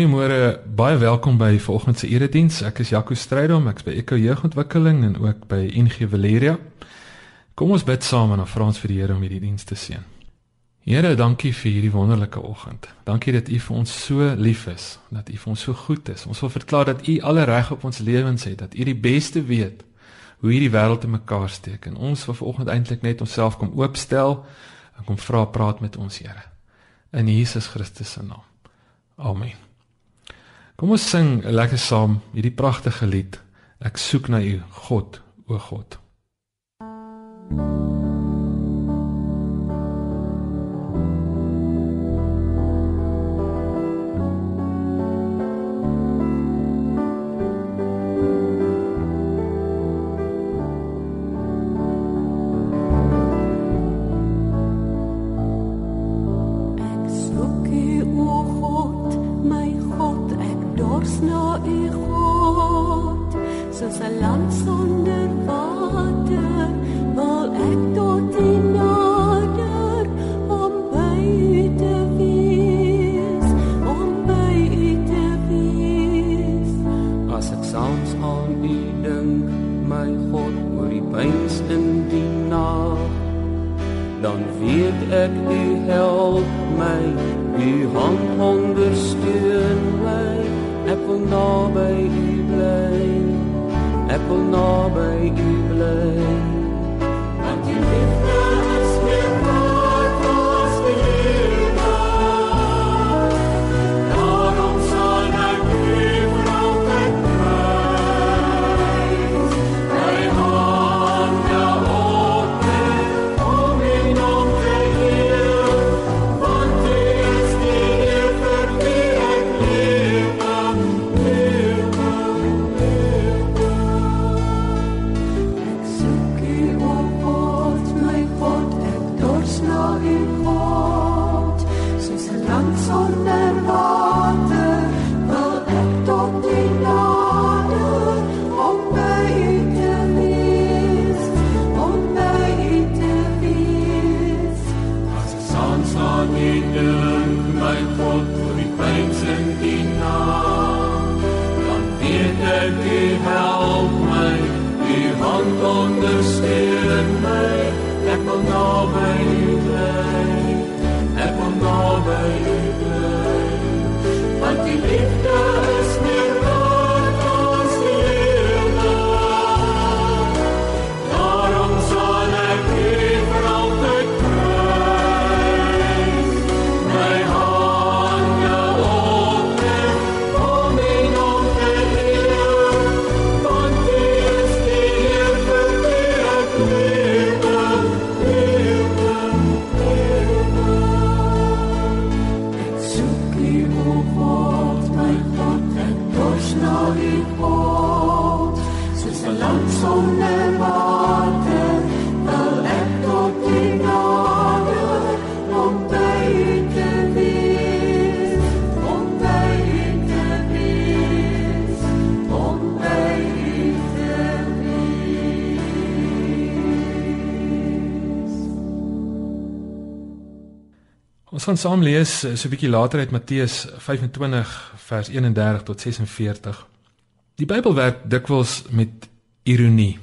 Goeiemôre, baie welkom by vanoggend se erediens. Ek is Jaco Strydom, ek's by Echo Jeugontwikkeling en ook by NG Valeria. Kom ons bid saam en ons vir die Here om hierdie diens te seën. Here, dankie vir hierdie wonderlike oggend. Dankie dat U vir ons so lief is, dat U vir ons so goed is. Ons wil verklaar dat U alle reg op ons lewens het, dat U die beste weet hoe hierdie wêreld in mekaar steek en ons wil vanoggend eintlik net onsself kom oopstel en kom vra praat met ons Here. In Jesus Christus se naam. Amen. Kom ons sing lekker saam hierdie pragtige lied. Ek soek na U, God, o God. Ons gaan saam lees eh, so 'n bietjie later uit Matteus 25 vers 31 tot 46. Die Bybel werk dikwels met ironie.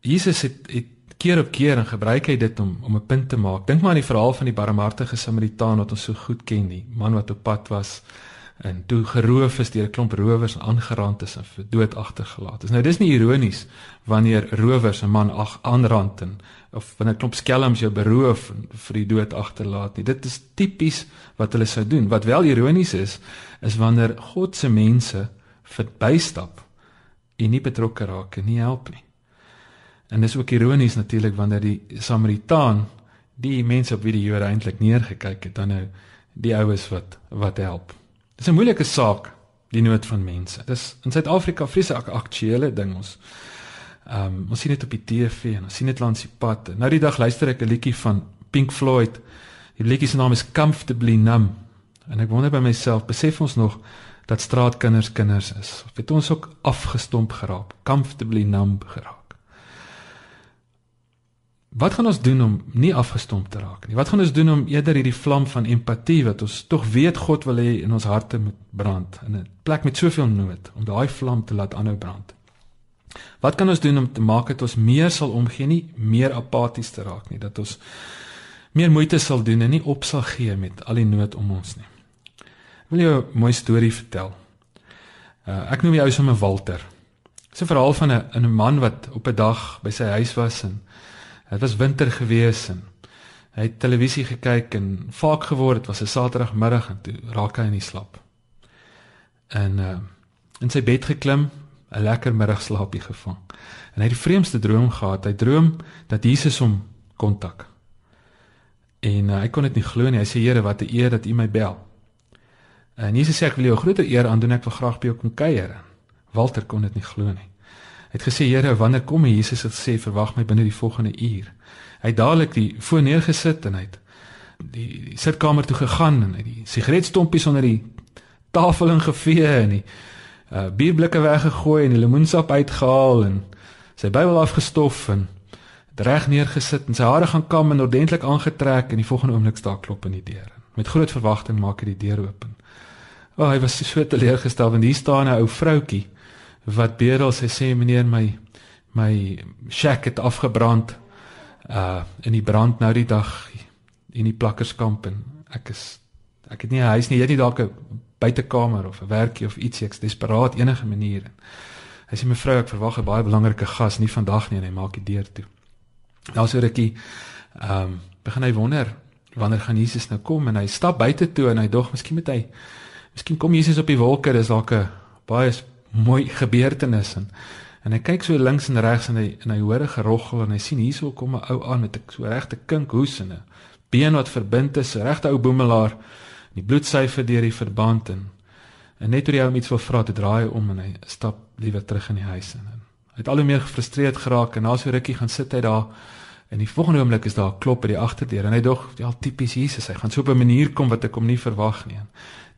Jesus het, het keer op keer en gebruik hy dit om om 'n punt te maak. Dink maar aan die verhaal van die barmhartige Samaritaan wat ons so goed ken, die man wat op pad was en toe geroof is deur 'n klomp rowers en aangerand is en vir dood agtergelaat is. Nou dis nie ironies wanneer rowers 'n man ag aanrand en of wanneer 'n klomp skelms jou beroof en vir die dood agterlaat nie. Dit is tipies wat hulle sou doen. Wat wel ironies is, is wanneer God se mense verbystap en nie betrokke raak en nie help nie. En dis ook ironies natuurlik wanneer die Samaritaan die mense op wie die Jode eintlik neergekyk het, dan nou die oues wat wat help. Dis 'n moeilike saak, die nood van mense. Dis in Suid-Afrika vreeslik aktuele ding ons. Ehm um, ons sien dit op die TV en ons sien dit langs die pad. Nou die dag luister ek 'n liedjie van Pink Floyd. Die liedjie se naam is Comfortably Numb. En ek wonder by myself, besef ons nog dat straatkinders kinders is? Of het ons ook afgestomp geraak, comfortably numb geraak? Wat gaan ons doen om nie afgestomp te raak nie? Wat gaan ons doen om eerder hierdie vlam van empatie wat ons tog weet God wil hê in ons harte moet brand in 'n plek met soveel nood om daai vlam te laat aanhou brand? Wat kan ons doen om te maak dat ons meer sal omgee nie meer apaties te raak nie, dat ons meer moeite sal doen en nie op sal gee met al die nood om ons nie. Ek wil jou 'n mooi storie vertel. Uh, ek noem die ou sommer Walter. Dis 'n verhaal van 'n 'n man wat op 'n dag by sy huis was en Dit was winter gewees en hy het televisie gekyk en vaak geword, dit was 'n Saterdagmiddag en toe raak hy in die slaap. En uh in sy bed geklim, 'n lekker middagslaapie gevang. En hy het die vreemdste droom gehad. Hy droom dat Jesus hom kontak. En uh, hy kon dit nie glo nie. Hy sê Here, wat 'n eer dat U my bel. En Jesus sê ek wil jou 'n groot eer aandoen. Ek wil graag by jou kom kuier. Walter kon dit nie glo nie. Hy het gesê Here, wanneer kom jy? Jesus het gesê verwag my binne die volgende uur. Hy het dadelik die foon neergesit en hy het die, die sitkamer toe gegaan en hy die sigaretstompies onder die tafel ingevee en die uh, bierblikke weggegooi en die lemoensap uitgehaal en sy Bybel afgestof en reg neergesit en sy hare gaan kam en ordentlik aangetrek en die volgende oomblik staan klop in die deur. Met groot verwagting maak hy die deur oop. O, oh, hy was so teleurgestel want hier staan 'n ou vroutkie wat bedel sy sê meneer my my shack het afgebrand uh in die brand nou die dag in die plakkerskamp en ek is ek het nie 'n huis nie, jy het nie dalk 'n buitekamer of 'n werkie of iets ek's desperaat enige manier. Hy sê mevrou ek verwag 'n baie belangrike gas nie vandag nie en hy maak die deur toe. Daar's 'n rukkie ehm um, begin hy wonder wanneer gaan Jesus nou kom en hy stap buite toe en hy dog miskien met hy miskien kom Jesus op die wolke dis dalk 'n baie mooi gebeurtenis en en hy kyk so links en regs en hy en hy hoor 'n geroggel en hy sien hierso kom 'n ou aan met 'n so regte kinkhoes en 'n been wat verbind is, 'n regte ou boemelaar. Die bloedsyfer deur die verband en en net toe hy hom iets wil vra, te draai om en hy stap liewer terug in die huis in. En hy het al hoe meer gefrustreerd geraak en na so rukkie gaan sit hy daar en die volgende oomblik is daar 'n klop by die agterdeur en hy dog, ja, tipies Jesus, hy gaan so op 'n manier kom wat ek hom nie verwag nie.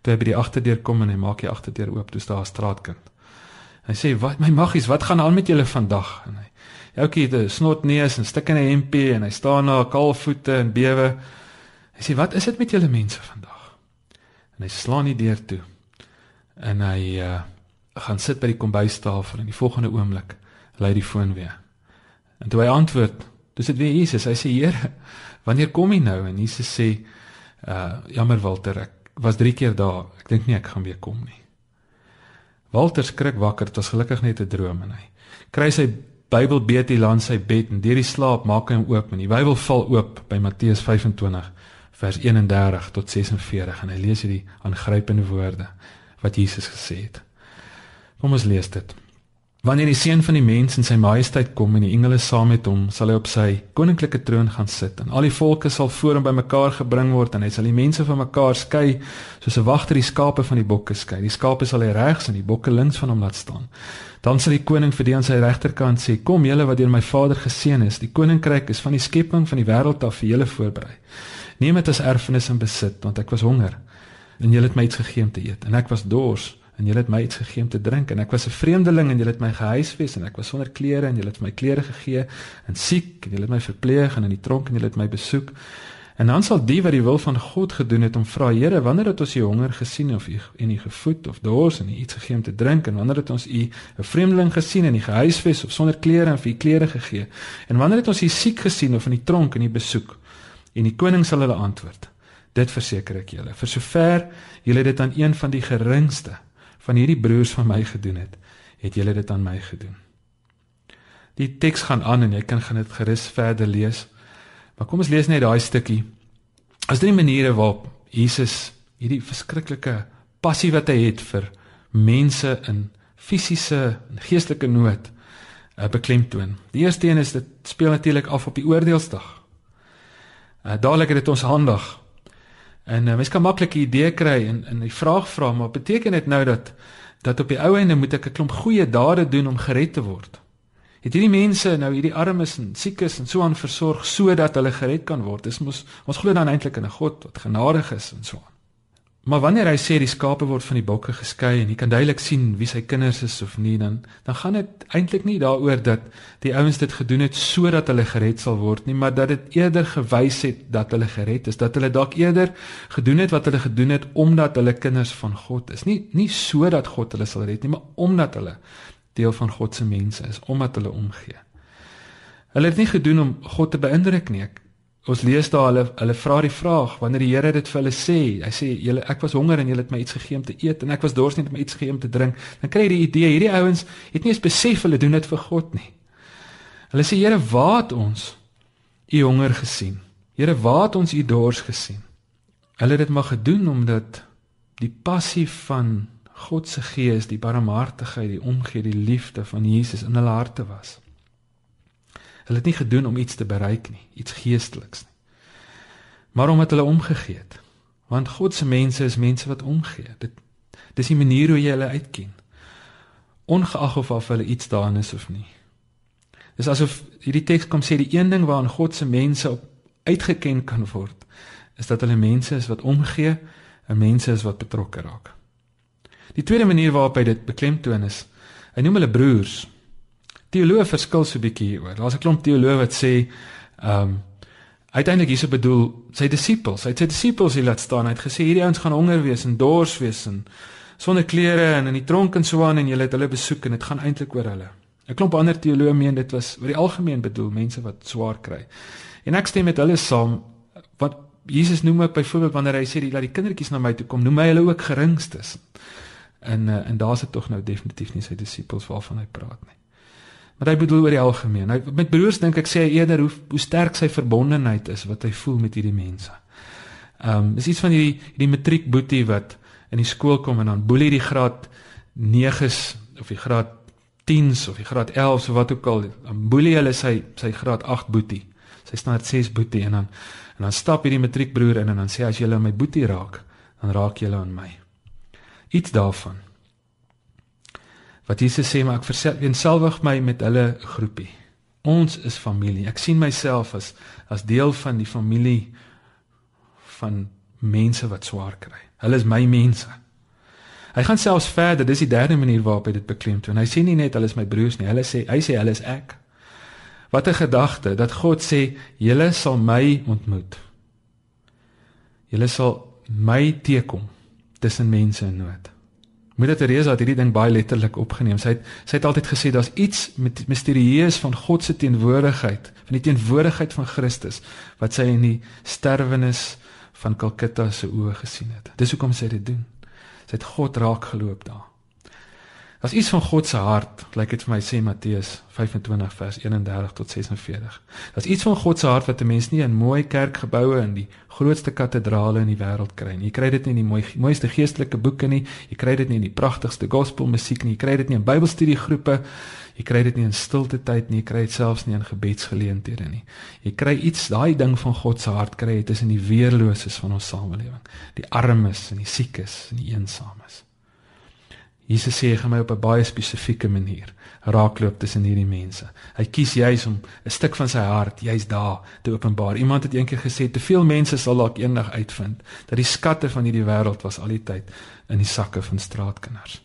Toe hy by die agterdeur kom en hy maak die agterdeur oop, toe staan 'n straatkind. Hy sê wat my maggies, wat gaan aan met julle vandag? En hy Oukie het 'n snotneus en stik in 'n hempie en hy staan na kaalvoete en bewe. Hy sê wat is dit met julle mense vandag? En hy slaan die deur toe. En hy uh gaan sit by die kombuistafel en die volgende oomblik lei die foon weer. En toe hy antwoord, dis dit weer Jesus. Hy sê Here, wanneer kom jy nou? En Jesus sê uh jammer Walter, ek was 3 keer daar. Ek dink nie ek gaan weer kom nie. Walter skrik wakker, dit was gelukkig net 'n droom en hy kry sy Bybel beet hy langs sy bed en deur die slaap maak hy hom oop en die Bybel val oop by Matteus 25 vers 31 tot 46 en hy lees hierdie aangrypende woorde wat Jesus gesê het. Kom ons lees dit. Wanneer die seun van die mens in sy majesteit kom en die engele saam met hom, sal hy op sy koninklike troon gaan sit en al die volke sal voor hom bymekaar gebring word en hy sal die mense van mekaar skei soos 'n wagter die skape van die bokke skei. Die skape sal hy regs en die bokke links van hom laat staan. Dan sal die koning vir die aan sy regterkant sê: "Kom julle wat deur my Vader geseën is, die koninkryk is van die skepping van die wêreld af vir julle voorberei. Neem dit as erfenis en besit, want ek was honger en julle het my iets gegee om te eet en ek was dors." En julle het my iets gegee om te drink. En ek was 'n vreemdeling en julle het my gehuisves en ek was sonder klere en julle het my klere gegee en siek en julle het my verpleeg en in die tronk en julle het my besoek. En dan sal die wat die wil van God gedoen het om vra Here wanneer het ons u honger gesien of u en u gevoed of dors en u iets gegee om te drink en wanneer het ons u 'n vreemdeling gesien en u gehuisves of sonder klere en vir u klere gegee? En wanneer het ons u siek gesien of in die tronk en u besoek? En die koning sal hulle antwoord Dit verseker ek julle. Vir sover julle dit aan een van die geringste van hierdie broers van my gedoen het, het julle dit aan my gedoen. Die teks gaan aan en jy kan gaan dit gerus verder lees. Maar kom ons lees net daai stukkie. As drie maniere waarop Jesus hierdie verskriklike passie wat hy het vir mense in fisiese en geestelike nood uh, beklemtoon. Die eerste een is dit speel natuurlik af op die oordeelsdag. Uh, dadelik het dit ons aandag En uh, mens kan maklik 'n idee kry en in die vraag vra maar beteken dit nou dat dat op die ou einde moet ek 'n klomp goeie dade doen om gered te word? Het hierdie mense nou hierdie armes en siekes en so aan versorg sodat hulle gered kan word? Dis mos ons glo dan eintlik in 'n God wat genadig is en so aan. Maar wanneer hy sê die skape word van die bokke geskei en jy kan duidelik sien wie sy kinders is of nie, dan dan gaan dit eintlik nie daaroor dat die ouens dit gedoen het sodat hulle gered sal word nie, maar dat dit eerder gewys het dat hulle gered is, dat hulle dalk eerder gedoen het wat hulle gedoen het omdat hulle kinders van God is. Nie nie sodat God hulle sal red nie, maar omdat hulle deel van God se mense is, omdat hulle omgee. Hulle het nie gedoen om God te beïndruk nie. Ons lees daar hulle hulle vra die vraag wanneer die Here dit vir hulle sê. Hy sê julle ek was honger en julle het my iets gegee om te eet en ek was dors en het my iets gegee om te drink. Dan kry jy die idee hierdie ouens het nie eens besef hulle doen dit vir God nie. Hulle sê Here, waar het ons u honger gesien? Here, waar het ons u dors gesien? Hulle het dit maar gedoen omdat die passie van God se gees, die barmhartigheid, die omgee, die liefde van Jesus in hulle harte was. Hulle het nie gedoen om iets te bereik nie, iets geesteliks nie. Maar omdat hulle omgegee het. Want God se mense is mense wat omgee. Dit dis die manier hoe jy hulle uitken. Ongeag of of hulle iets daarin is of nie. Dis asof hierdie teks kom sê die een ding waaraan God se mense op uitgeken kan word, is dat hulle mense is wat omgee en mense is wat betrokke raak. Die tweede manier waarop hy dit beklemtoon is, hy noem hulle broers. Teoloë verskil so bietjie hieroor. Daar's 'n klomp teoloë wat sê ehm um, uiteindelik hierso bedoel sy disippels. Hy het sy disippels hier laat staan. Hy het gesê hierdie ouens gaan honger wees en dors wees en sonder klere en in die tronk en so aan en jy het hulle besoek en dit gaan eintlik oor hulle. 'n Klomp ander teoloë meen dit was oor die algemeen bedoel mense wat swaar kry. En ek stem met hulle saam wat Jesus noem ook byvoorbeeld wanneer hy sê dat die kindertjies na my toe kom, noem hy hulle ook geringstes. En uh, en daar's dit tog nou definitief nie sy disippels waarvan hy praat nie. Maar hy bedoel oor die algemeen. Hy met broers dink ek sê hy eerder hoe hoe sterk sy verbondenheid is wat hy voel met hierdie mense. Ehm um, dis iets van hierdie hierdie matriek boetie wat in die skool kom en dan boelie die graad 9s of die graad 10s of die graad 11s of wat ook al. Dan boelie hulle sy sy graad 8 boetie. Sy net 6 boetie en dan en dan stap hierdie matriekbroer in en dan sê as jy hulle my boetie raak, dan raak jy hulle aan my. Iets daarvan. Wat Jesus sê maar ek verselwig my met hulle groepie. Ons is familie. Ek sien myself as as deel van die familie van mense wat swaar kry. Hulle is my mense. Hy gaan selfs verder. Dis die derde manier waarop hy dit beklemtoon. Hy sê nie net hulle is my broers nie. Hulle sê hy sê hulle is ek. Wat 'n gedagte dat God sê julle sal my ontmoet. Julle sal my teekom tussen mense in nood. Moeder Teresa het hierdie ding baie letterlik opgeneem. Sy het sy het altyd gesê daar's iets met misterieus van God se teenwoordigheid, van die teenwoordigheid van Christus wat sy in die sterwenis van Calcutta se oë gesien het. Dis hoekom sy dit doen. Sy het God raak geloop daar. Daar's iets van God se hart, lyk dit vir my sê Matteus 25 vers 31 tot 46. Daar's iets van God se hart wat 'n mens nie in mooi kerkgeboue in die grootste kathedrale in die wêreld kry nie. Jy kry dit nie in die mooi mooiste geestelike boeke nie. Jy kry dit nie in die pragtigste gospelmusiek nie. Jy kry dit nie in Bybelstudiegroepe. Jy kry dit nie in stilte tyd nie. Jy kry dit selfs nie in gebedsgeleenthede nie. Jy kry iets, daai ding van God se hart kry jy tussen die weerloses van ons samelewing, die armes en die siekes en die eensaames. Jesus sê hy gaan my op 'n baie spesifieke manier raakloop tussen hierdie mense. Hy kies juis om 'n stuk van sy hart juis daar te openbaar. Iemand het eendag gesê te veel mense sal dalk eendag uitvind dat die skatte van hierdie wêreld was al die tyd in die sakke van straatkinders.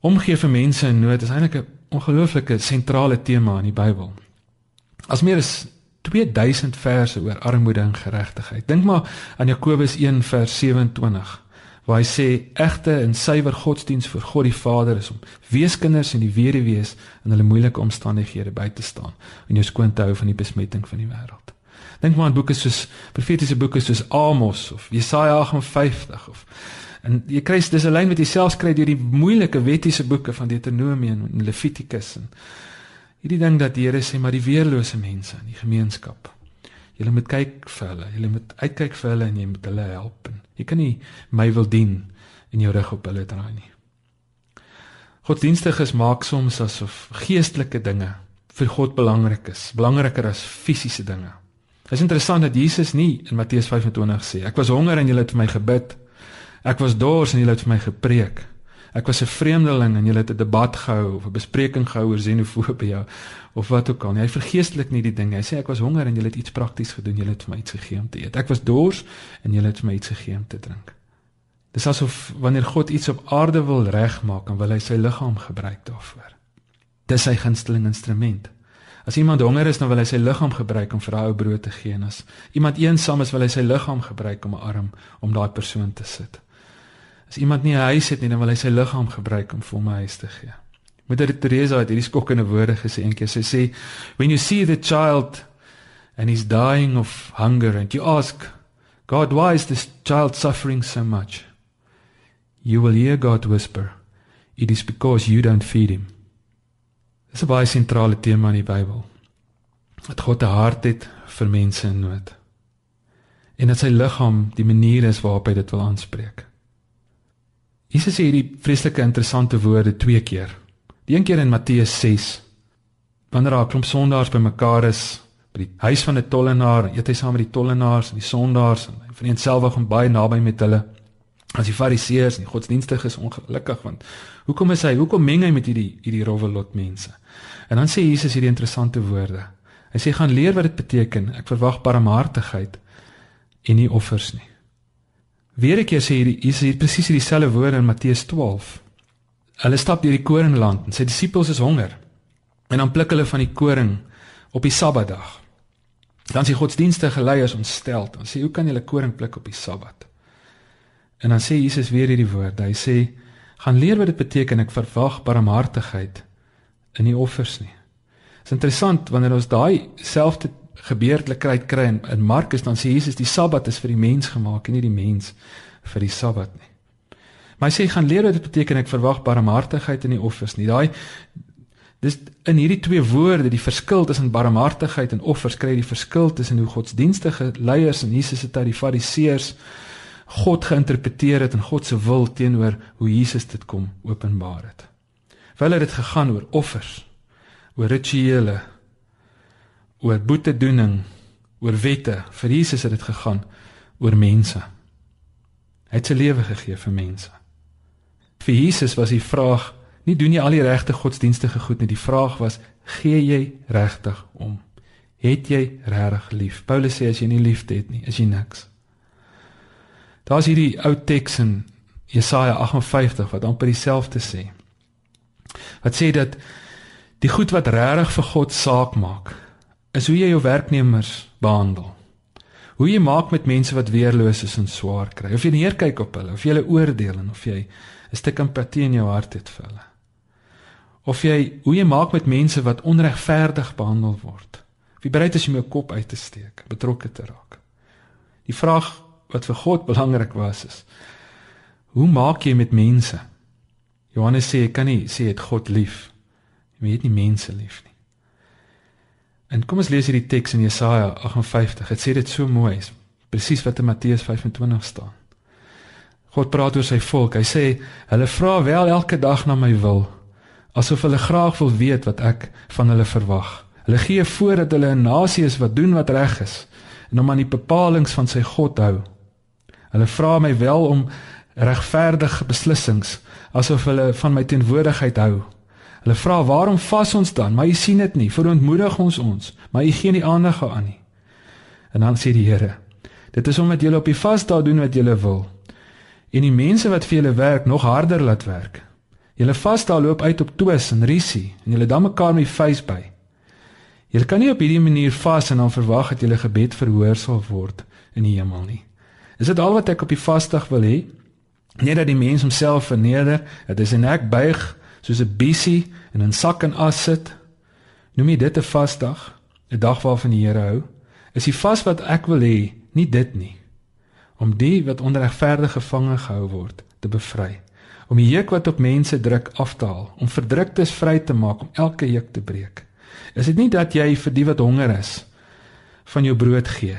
Omgee vir mense in nood is eintlik 'n ongelooflike sentrale tema in die Bybel. As meer as 2000 verse oor armoede en geregtigheid. Dink maar aan Jakobus 1 vers 27 waar hy sê egte en suiwer godsdiens vir God die Vader is om weeskinders en die weduwees in hulle moeilike omstandighede by te staan en jou skoon te hou van die besmetting van die wêreld. Dink maar aan boeke soos profetiese boeke soos Amos of Jesaja 58 of en jy kry dis 'n lyn wat jy selfs kry deur die moeilike wettiese boeke van Deuteronomium en Levitikus en hierdie ding dat die Here sê maar die weerlose mense in die gemeenskap Jy moet kyk vir hulle. Jy moet uitkyk vir hulle en jy moet hulle help. Jy kan nie my wil dien en jou rug op hulle draai nie. Godsdienstiges maak soms asof geestelike dinge vir God belangrik is, belangriker as fisiese dinge. Dit is interessant dat Jesus nie in Matteus 25 sê ek was honger en julle het vir my gebid. Ek was dors en julle het vir my gepreek. Ek was 'n vreemdeling en julle het 'n debat gehou of 'n bespreking gehou oor xenofobie of wat ook al. Hy vergeestelik nie die ding. Hy sê ek was honger en julle het iets prakties gedoen. Julle het vir my iets gegee om te eet. Ek was dors en julle het vir my iets gegee om te drink. Dis asof wanneer God iets op aarde wil regmaak, dan wil hy sy liggaam gebruik daarvoor. Dis sy gunsteling instrument. As iemand honger is, dan wil hy sy liggaam gebruik om vir daai ou brood te gee. En as iemand eensaam is, wil hy sy liggaam gebruik om 'n arm om daai persoon te sit. As iemand nie 'n huis het nie, dan wil hy sy liggaam gebruik om vir hom 'n huis te gee. Moeder Teresa het hierdie skokkende woorde gesê eendag. Sy sê, "When you see the child and he's dying of hunger and you ask, God, why is this child suffering so much?" You will hear God whisper, "It is because you don't feed him." Dis 'n baie sentrale tema in die Bybel. Dat God 'n hart het vir mense in nood. En dat sy liggaam die manier is waarop hy dit wil aanspreek. Jesus sê hierdie vreeslike interessante woorde twee keer. Die een keer in Matteus 6. Wanneer daar 'n klomp sondaars bymekaar is by die huis van 'n tollenaar, eet hy saam met die tollenaars en die sondaars en hy vereenselwig hom baie naby met hulle. As die fariseërs en die godsdienstiges ongelukkig want hoekom is hy? Hoekom meng hy met hierdie hierdie rowwe lot mense? En dan sê Jesus hierdie interessante woorde. Hy sê gaan leer wat dit beteken. Ek verwag barmhartigheid en nie offers nie. Weer 'n keer sê hier is hier presies dieselfde woorde in Matteus 12. Hulle stap deur die koringland en sy disippels is honger. En dan pluk hulle van die koring op die Sabbatdag. Dan sê godsdienstige leiers ontstel. Dan sê hoe kan julle koring pluk op die Sabbat? En dan sê Jesus weer hierdie woorde. Hy sê gaan leer wat dit beteken ek verwag barmhartigheid in die offers nie. Dit is interessant wanneer ons daai selfde gebeurtelikheid kry in, in Markus dan sê Jesus die Sabbat is vir die mens gemaak en nie die mens vir die Sabbat nie. Maar hy sê gaan leer wat dit beteken ek verwag barmhartigheid in die offers nie. Daai dis in hierdie twee woorde die verskil tussen barmhartigheid en offers kry die verskil tussen hoe godsdienstige leiers en Jesus se tyd die fariseërs God geïnterpreteer het en God se wil teenoor hoe Jesus dit kom openbaar het. Hulle het dit gegaan oor offers, oor rituele, oor boetedoening, oor wette. Vir Jesus het dit gegaan oor mense. Hy het sy lewe gegee vir mense. Vir Jesus was die vraag nie doen jy al die regte godsdienstige goed nie. Die vraag was gee jy regtig om? Het jy regtig lief? Paulus sê as jy nie liefde het nie, is jy niks. Daar's hierdie ou teks in Jesaja 58 wat amper dieselfde sê. Wat sê dat die goed wat regtig vir God saak maak, is hoe jy jou werknemers behandel. Hoe jy maak met mense wat weerloos is en swaar kry. Of jy neerkyk op hulle, of jy hulle oordeel en of jy 'n stuk empatie in jou hart het vir hulle. Of jy hoe jy maak met mense wat onregverdig behandel word. Wie bereid is om jou kop uit te steek, betrokke te raak. Die vraag wat vir God belangrik was is: Hoe maak jy met mense? Johannes sê jy kan nie sê jy het God lief. Jy het nie mense lief nie. En kom ons lees hierdie teks in Jesaja 58. Dit sê dit so mooi, presies wat in Matteus 25 staan. God praat oor sy volk. Hy sê hulle vra wel elke dag na my wil, asof hulle graag wil weet wat ek van hulle verwag. Hulle gee voor dat hulle 'n nasie is wat doen wat reg is en om aan die bepalinge van sy God hou. Hulle vra my wel om regverdige beslissings, asof hulle van my teenwoordigheid hou. Hulle vra waarom vas ons dan? Maar u sien dit nie. Verontmoedig ons ons, maar u gee nie aandag aan nie. En dan sê die Here: Dit is omdat julle op die vasdae doen wat julle wil. En die mense wat vir julle werk nog harder laat werk. Julle vasdae loop uit op twis en risie en julle dan mekaar met face by. Julle kan nie op hierdie manier vas en dan verwag dat julle gebed verhoor sal word in die hemel nie. Is dit al wat ek op die vasdag wil hê? Net dat die mens homself verneder, dat hy sy nek buig soos 'n bissie en 'n sak en as sit. Noem jy dit 'n vasdag? 'n Dag waarvan die Here hou? Is die vas wat ek wil hê nie dit nie. Om die wat onregverdig gevange gehou word te bevry. Om die juk wat op mense druk af te haal, om verdruktes vry te maak, om elke juk te breek. Is dit nie dat jy vir die wat honger is van jou brood gee?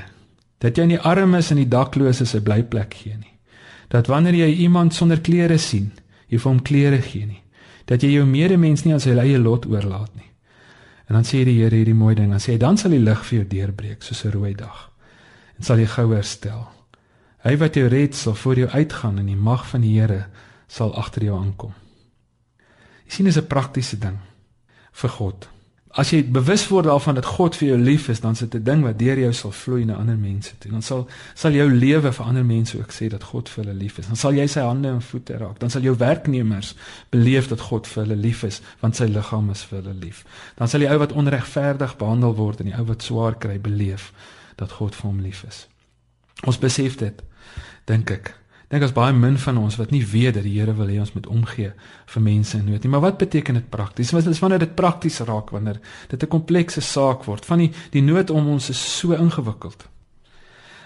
Dat jy aan die armes en die dakloses 'n blyplek gee nie? Dat wanneer jy iemand sonder klere sien, jy vir hom klere gee nie? Dat jy jou medemens nie aan sy eie lot oorlaat nie. En dan sê die Here hierdie mooi ding, dan sê hy dan sal die lig vir jou deurbreek soos 'n rooi dag en sal jy gou herstel. Hy wat jou red sal voor jou uitgaan en die mag van die Here sal agter jou aankom. Jy sien dis 'n praktiese ding vir God. As jy bewus word daarvan dat God vir jou lief is, dan is dit 'n ding wat deur jou sal vloei na ander mense toe. Dan sal sal jou lewe vir ander mense ook sê dat God vir hulle lief is. Dan sal jy sy hande en voete raak. Dan sal jou werknemers beleef dat God vir hulle lief is, want sy liggaam is vir hulle lief. Dan sal die ou wat onregverdig behandel word en die ou wat swaar kry beleef dat God vir hom lief is. Ons besef dit, dink ek dink as baie min van ons wat nie weet dat die Here wil hê ons moet omgee vir mense in nood nie. Maar wat beteken dit prakties? Wat is wanneer dit prakties raak wanneer dit 'n komplekse saak word? Van die die nood om ons is so ingewikkeld.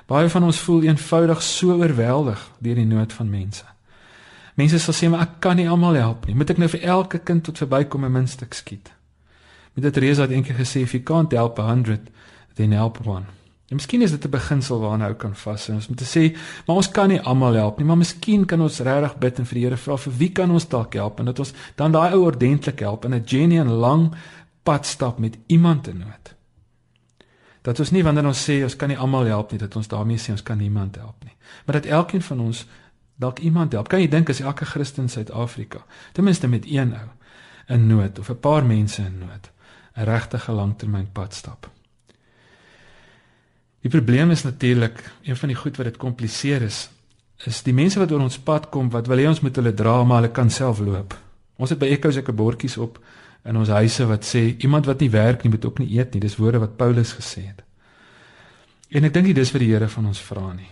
Baie van ons voel eenvoudig so oorweldig deur die nood van mense. Mense sal sê maar ek kan nie almal help nie. Moet ek nou vir elke kind tot verbykom 'n minstuk skiet? Met dit Reza het eendag gesê if you can't help 100 then help one. En miskien is dit 'n beginsel waarna ou kan vashou. Ons moet sê, maar ons kan nie almal help nie, maar miskien kan ons regtig bid en vir die Here vra vir wie kan ons dalk help en dat ons dan daai ou ordentlik help in 'n genuine lang pad stap met iemand in nood. Dat ons nie wanneer ons sê ons kan nie almal help nie, dat ons daarmee sê ons kan niemand help nie. Maar dat elkeen van ons dalk iemand help. Kan jy dink as elke Christen in Suid-Afrika ten minste met een ou in nood of 'n paar mense in nood 'n regte langtermyn pad stap? Die probleem is natuurlik, een van die goed wat dit kompliseer is, is die mense wat oor ons pad kom wat wil hê ons moet hulle dra maar hulle kan self loop. Ons het by Echo seker bordjies op in ons huise wat sê iemand wat nie werk nie moet ook nie eet nie. Dis woorde wat Paulus gesê het. En ek dink dis wat die Here van ons vra nie.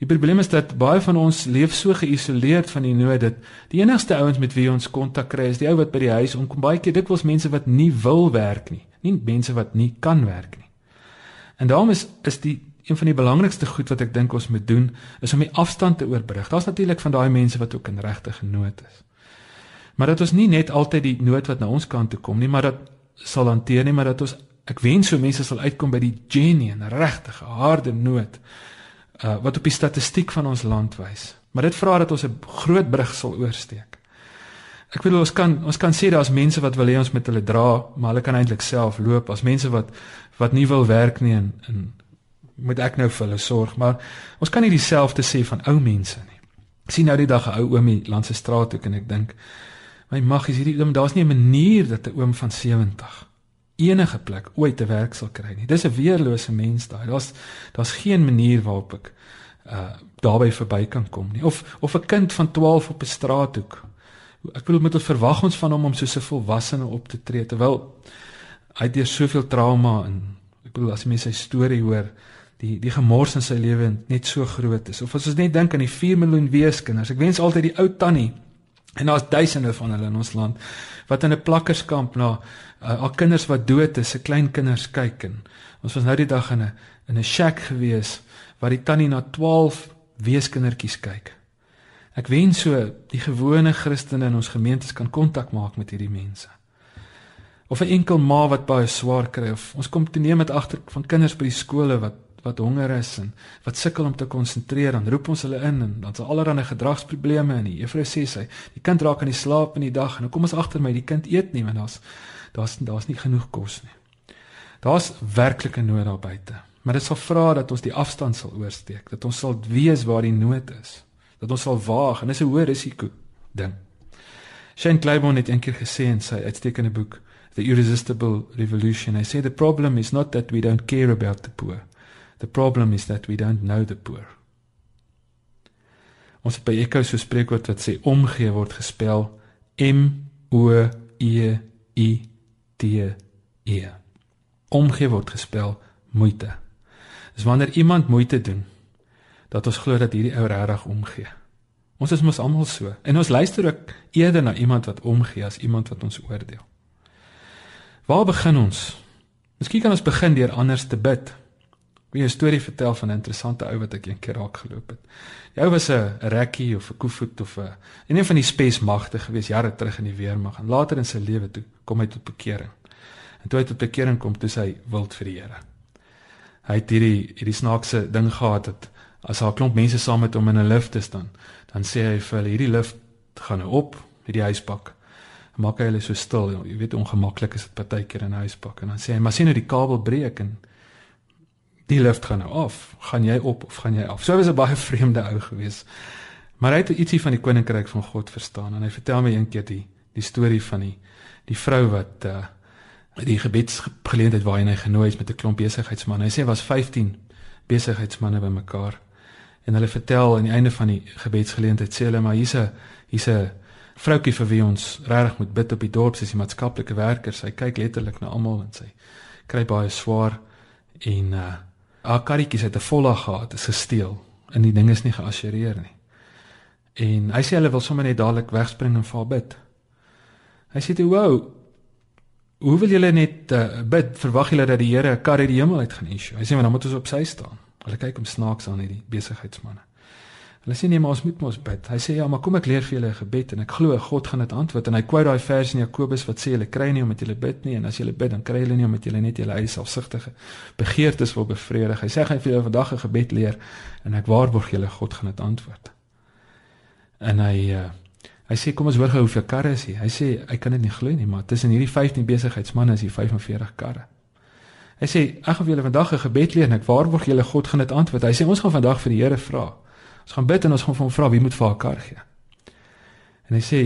Die probleem is dat baie van ons leef so geïsoleerd van die nood dat die enigste ouens met wie ons kontak kry is die ou wat by die huis omkom. Baie keer dikwels mense wat nie wil werk nie, nie mense wat nie kan werk nie. En daarom is is die een van die belangrikste goed wat ek dink ons moet doen is om die afstand te oorbrug. Daar's natuurlik van daai mense wat ook in regte nood is. Maar dat ons nie net altyd die nood wat na ons kant toe kom nie, maar dat sal hanteer nie, maar dat ons ek wens so mense sal uitkom by die genuine, regte, harde nood uh, wat op die statistiek van ons land wys. Maar dit vra dat ons 'n groot brug sal oorsteek. Ek bedoel ons kan ons kan sê daar's mense wat wil hê ons moet hulle dra, maar hulle kan eintlik self loop. As mense wat wat nie wil werk nie en, en moet ek nou vir hulle sorg, maar ons kan nie dieselfde sê van ou mense nie. Ek sien nou die dag 'n ou oomie langs 'n straat toe en ek dink my mag is hierdie oom, daar's nie 'n manier dat 'n oom van 70 enige plek ooit te werk sal kry nie. Dis 'n weerlose mens daai. Daar's daar's geen manier waarop ek uh daarby verby kan kom nie. Of of 'n kind van 12 op 'n straathoek ek bedoel met 'n verwag ons van hom om soos 'n volwassene op te tree terwyl hy deur soveel trauma en ek bedoel as jy mense sy storie hoor die die gemors in sy lewe net so groot is of as ons net dink aan die 4 miljoen weeskinders ek wens altyd die ou tannie en daar's duisende van hulle in ons land wat in 'n plakkerskamp na uh, al kinders wat dood is se klein kinders kyk en ons was nou die dag in 'n in 'n shack gewees waar die tannie na 12 weeskindertjies kyk Ek wens so die gewone Christene in ons gemeentes kan kontak maak met hierdie mense. Of 'n enkel ma wat baie swaar kry of ons kom te neem met agter van kinders by die skole wat wat honger is en wat sukkel om te konsentreer, dan roep ons hulle in en dan is allerlei gedragsprobleme en die juffrou sê sy, die kind raak aan die slaap in die dag en dan kom ons agter my die kind eet nie want daar's daar's daar's nie genoeg kos nie. Daar's werklike nood daar buite. Maar dit sal vra dat ons die afstand sal oorsteek, dat ons sal weet waar die nood is dat ons sal waag en dis 'n hoë risiko ding. Shane Claiborne het eendag gesê in sy uitstekende boek The Irresistible Revolution, hy sê the problem is not that we don't care about the poor. The problem is that we don't know the poor. Ons het by Echo so spreekwoord wat sê omgee word gespel M O E I T E. Omgee word gespel moeite. Dis wanneer iemand moeite doen dat ons glo dat hierdie ou regtig omgee. Ons is mos almal so en ons luister ook eerder na iemand wat omgee as iemand wat ons oordeel. Waar begin ons? Miskien kan ons begin deur anders te bid. Ek wil 'n storie vertel van 'n interessante ou wat ek eendag raak geloop het. Die ou was 'n rekkie of 'n koevoet of 'n een van die spesmagte gewees jare terug in die weermag en later in sy lewe toe kom hy tot bekering. En toe hy tot bekering kom, toe hy wild vir die Here. Hy het hierdie hierdie snaakse ding gehad dat as daar 'n klomp mense saam met hom in 'n lift is dan dan sê hy vir hulle hierdie lift gaan nou op met die huispak maak hy hulle so stil jy weet ongemaklik is dit partykeer in 'n huispak en dan sê hy maar sien nou die kabel breek en die lift gaan nou af gaan jy op of gaan jy af so was 'n baie vreemde ou gewees maar hy het ietsie van die koninkryk van God verstaan en hy vertel my eendag die Die storie van die die vrou wat uh die gebedsgeleentheid waarheen hy genooi is met 'n klomp besigheidsmense. Hy sê was 15 besigheidsmense bymekaar. En hulle vertel aan die einde van die gebedsgeleentheid sê hulle maar hier's 'n hier's 'n vroutjie vir wie ons regtig moet bid op die dorp, sy is 'n maatskaplike werker. Sy kyk letterlik na almal en sy kry baie swaar en uh haar karretjies het 'n volle gehad, is gesteel en die ding is nie geassureer nie. En hy sê hulle wil sommer net dadelik wegspring en vir bid. Hy sê toe, "Wow, hoe wil julle net uh, bid? Verwag julle dat die Here 'n kar uit die hemel uit gaan issue?" Hy sê, "Maar dan moet ons op sy staan." Hulle kyk hom snaaks aan hierdie besigheidsmanne. Hulle sê nee, maar ons moet mos bid. Hy sê ja, maar kom ek leer vir julle 'n gebed en ek glo God gaan dit antwoord en hy quote daai vers in Jakobus wat sê julle kry nie omdat julle bid nie en as julle bid dan kry julle nie omdat julle net julle eie selfsugtige begeertes wil bevredig. Hy sê hy vir julle vandag 'n gebed leer en ek waarborg julle God gaan dit antwoord. En hy uh, hy sê kom ons hoor gou hoeveel karre is hier. Hy sê hy kan dit nie glo nie, maar tussen hierdie 15 besigheidsmense is hier 45 karre. Hy sê ek gaan vir julle vandag 'n gebed leer en ek waarborg julle God gaan dit antwoord. Hy sê ons gaan vandag vir die Here vra. Ons gaan bid en ons gaan vir hom vra wie moet vir haar kar gee. En hy sê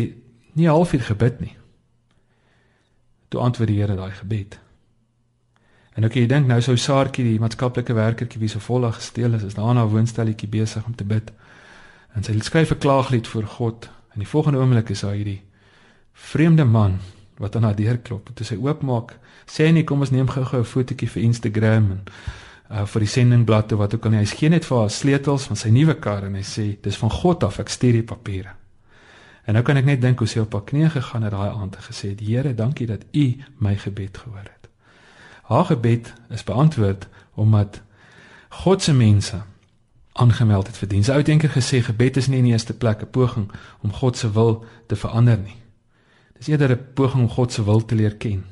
nie halfuur gebid nie. Toe antwoord die Here daai gebed. En ook jy dink nou sou Saartjie die maatskaplike werkertjie wie so volg gesteel is, is daar na 'n woonstelletjie besig om te bid. En sy skryf 'n klaaglied voor God en die volgende oomblik is daar hierdie vreemde man wat aan haar deur klop. Toe sy oopmaak, sê hy nie kom ons neem gou-gou 'n fotootjie vir Instagram en uh vir die sendingblad toe wat ook al nie. Hy skien net vir haar sleutels van sy nuwe kar en hy sê dis van God af ek stuur die papiere. En nou kan ek net dink hoe sy op haar knieë gegaan het daai aand en gesê die Here, dankie dat U my gebed gehoor het. Haar gebed is beantwoord omdat God se mense aangemeld het vir diens. Ou denker gesê gebed is nie in die eerste plek 'n poging om God se wil te verander nie. Dis eerder 'n poging om God se wil te leer ken.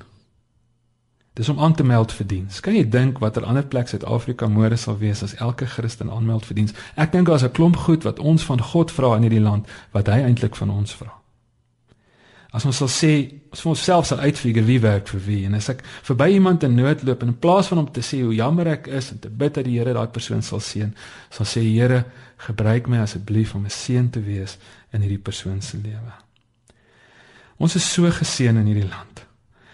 Dis om aan te meld vir diens. Kan jy dink watter ander plek Suid-Afrika môre sal wees as elke Christen aanmeld vir diens? Ek dink daar's 'n klomp goed wat ons van God vra in hierdie land wat hy eintlik van ons vra. As ons sal sê, ons self sal uitfigure wie werk vir wie en as ek verby iemand in nood loop en in plaas van om te sê hoe jammer ek is en te bid dat die Here daai persoon sal seën, sal sê Here, gebruik my asseblief om 'n seën te wees in hierdie persoon se lewe. Ons is so geseën in hierdie land.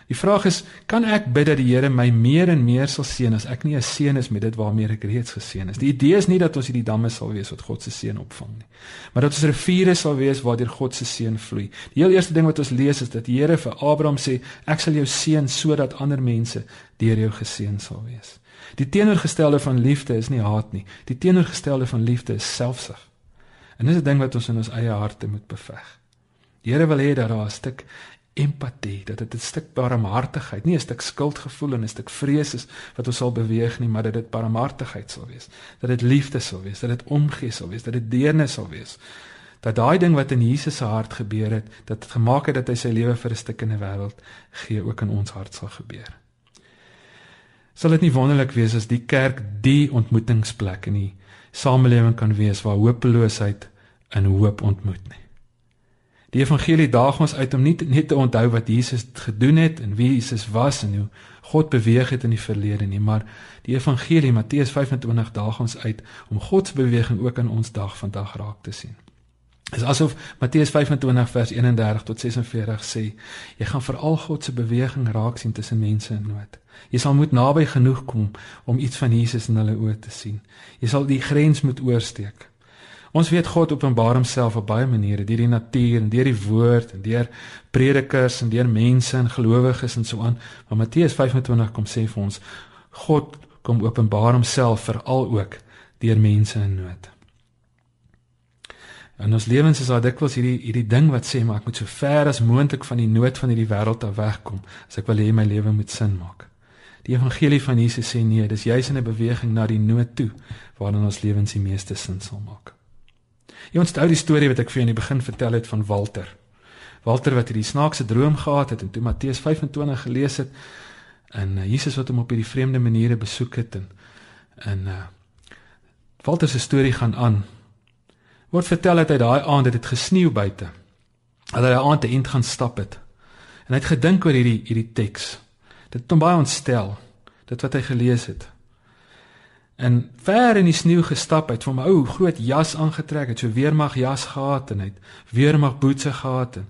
Die vraag is, kan ek bid dat die Here my meer en meer sal seën as ek nie 'n seën is met dit waarmee ek reeds geseën is. Die idee is nie dat ons hierdie damme sal wees wat God se seën opvang nie, maar dat ons riviere sal wees waardeur God se seën vloei. Die heel eerste ding wat ons lees is dat die Here vir Abraham sê, ek sal jou seën sodat ander mense deur jou geseën sal wees. Die teenoorgestelde van liefde is nie haat nie. Die teenoorgestelde van liefde is selfsug. En dis 'n ding wat ons in ons eie harte moet beveg. Die Here wil hê dat daar 'n stuk empatie, dat dit 'n stuk barmhartigheid, nie 'n stuk skuldgevoel en 'n stuk vrees is wat ons sal beweeg nie, maar dat dit barmhartigheid sal wees, dat dit liefde sal wees, dat dit omgee sal wees, dat dit deernis sal wees. Dat daai ding wat in Jesus se hart gebeur het, dat dit gemaak het dat hy sy lewe vir 'n stuk in die wêreld gee, ook in ons hart sal gebeur. Sal dit nie wonderlik wees as die kerk die ontmoetingsplek in die samelewing kan wees waar hopeloosheid in hoop ontmoet nie. Die evangelie daag ons uit om nie net te onthou wat Jesus gedoen het en wie Jesus was en hoe God beweeg het in die verlede nie, maar die evangelie Matteus 25 daag ons uit om God se beweging ook in ons dag vandag raak te sien. Dit is asof Matteus 25 vers 31 tot 46 sê, jy gaan veral God se beweging raak sien tussen mense in nood. Jy sal moet naby genoeg kom om iets van Jesus in hulle oë te sien. Jy sal die grens moet oorsteek. Ons weet God openbaar homself op baie maniere, deur die natuur en deur die woord en deur predikers en deur mense en gelowiges en so aan. Maar Matteus 25 kom sê vir ons God kom openbaar homself veral ook deur mense in nood. En ons lewens is daar dikwels hierdie hierdie ding wat sê maar ek moet so ver as moontlik van die nood van hierdie wêreld af wegkom as ek wil hê my lewe moet sin maak. Die evangelie van Jesus sê nee, dis juis in 'n beweging na die nood toe waarin ons lewens die meeste sin sal maak. Jy onthou die storie wat ek vir jou in die begin vertel het van Walter. Walter wat hierdie snaakse droom gehad het en toe Matteus 25 gelees het en uh, Jesus wat hom op hierdie vreemde maniere besoek het en en uh, Walter se storie gaan aan. Word vertel dat hy daai aand het dit gesneeu buite. Dat hy daai aand te eind gaan stap het. En hy het gedink oor hierdie hierdie teks. Dit het hom baie ontstel. Dit wat hy gelees het en ver in die sneeu gestap het, van 'n ou groot jas aangetrek, het so weermag jas gehad en het weermag boetse gehad en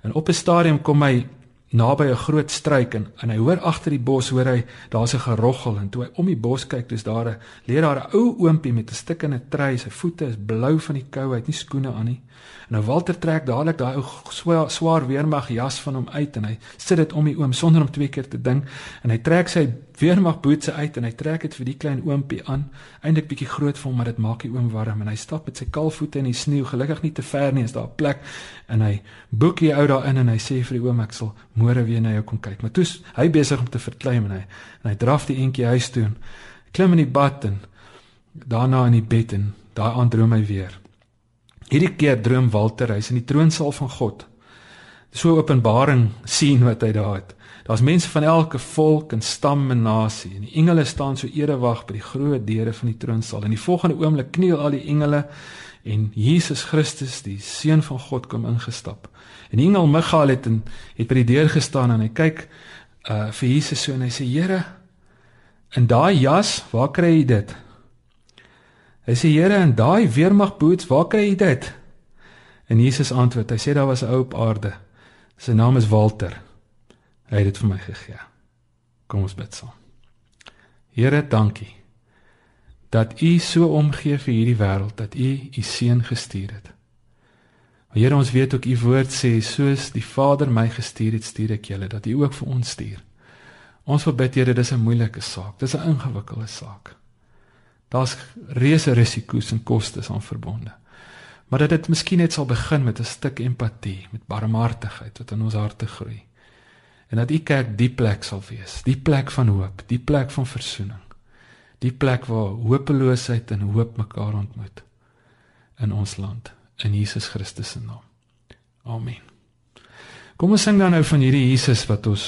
En op 'n stadium kom hy naby 'n groot struik en, en hy hoor agter die bos hoor hy daar's 'n geroggel en toe hy om die bos kyk dis daar 'n lê daar 'n ou oompie met 'n stuk in 'n trei sy voete is blou van die koue hy het nie skoene aan nie. En nou Walter trek dadelik daai ou swaar, swaar weermag jas van hom uit en hy sit dit om die oom sonder om twee keer te dink en hy trek sy weermag boetse uit en hy trek dit vir die klein oompie aan eintlik bietjie groot vir hom maar dit maak die oom warm en hy stap met sy kaalvoete in die sneeu gelukkig nie te ver nie is daar 'n plek en hy boek die ou daarin en hy sê vir die oom ek sal môre weer na jou kom kyk. Maar toe's hy besig om te verkleim en hy en hy draf die eentjie huis toe en klim in die bad en daarna in die bed en daai aand droom hy weer. Hierdie keer droom Walter hy's in die troonsaal van God. So 'n openbaring sien wat hy daar het. Daar's mense van elke volk en stam en nasie en die engele staan so erewag by die groot deure van die troonsaal. In die volgende oomblik kniel al die engele en Jesus Christus, die seun van God kom ingestap. En engel Michael het in het by die deur gestaan en hy kyk uh vir Jesus so en hy sê Here in daai jas, waar kry jy dit? Hy sê Here in daai weermag boots, waar kry jy dit? En Jesus antwoord, hy sê daar was 'n ou op aarde. Sy naam is Walter. Hy het dit vir my gegee. Kom ons bid saam. Here, dankie dat U so omgee vir hierdie wêreld dat U U seun gestuur het. Maar Here, ons weet ook U woord sê soos die Vader my gestuur het, stuur ek julle dat U ook vir ons stuur. Ons wil bid Here, dis 'n moeilike saak. Dis 'n ingewikkelde saak. Daar's reuse risiko's en kostes aan verbonde. Maar dat dit miskien net sal begin met 'n stuk empatie, met barmhartigheid wat in ons harte groei. En dat U kerk die plek sal wees, die plek van hoop, die plek van verzoening. Die plek waar hopeloosheid en hoop mekaar ontmoet in ons land in Jesus Christus se naam. Amen. Kom ons sing dan nou van hierdie Jesus wat ons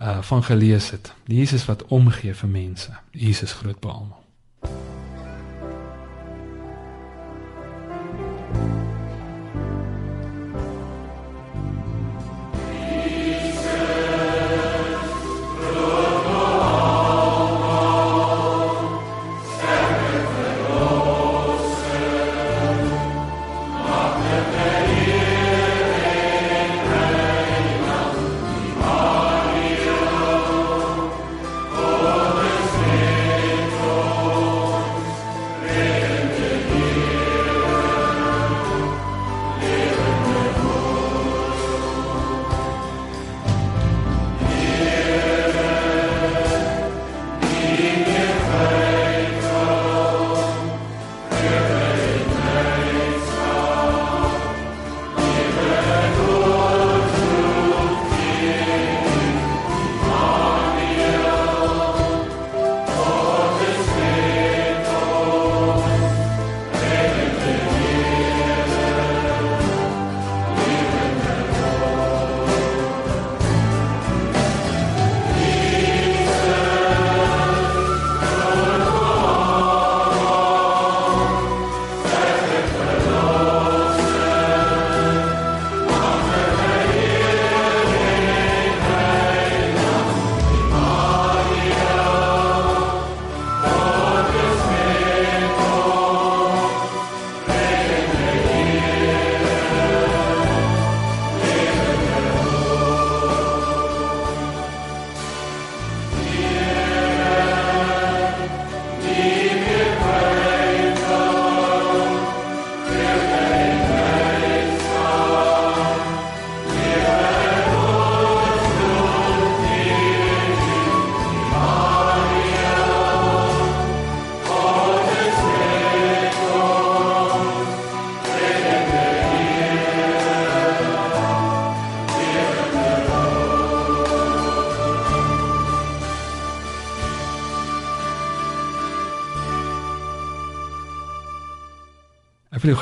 uh van gelees het. Die Jesus wat omgee vir mense. Jesus groot by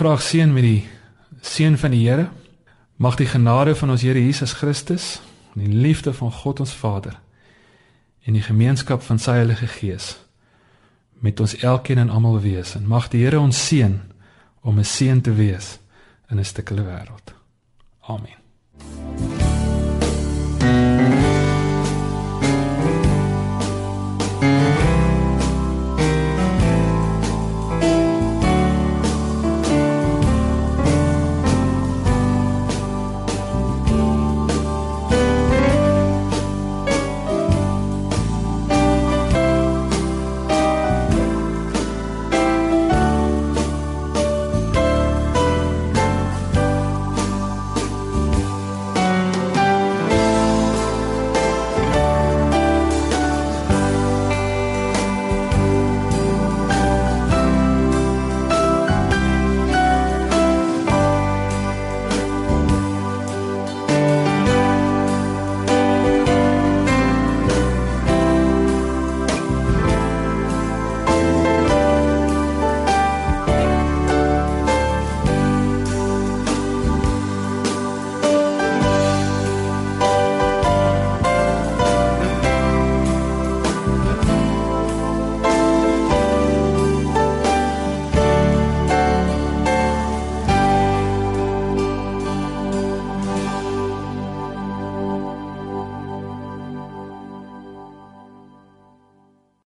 graag seën met die seën van die Here. Mag die genade van ons Here Jesus Christus en die liefde van God ons Vader en die gemeenskap van sy Heilige Gees met ons elkeen en almal wees. En mag die Here ons seën om 'n seën te wees in 'n stukkende wêreld. Amen.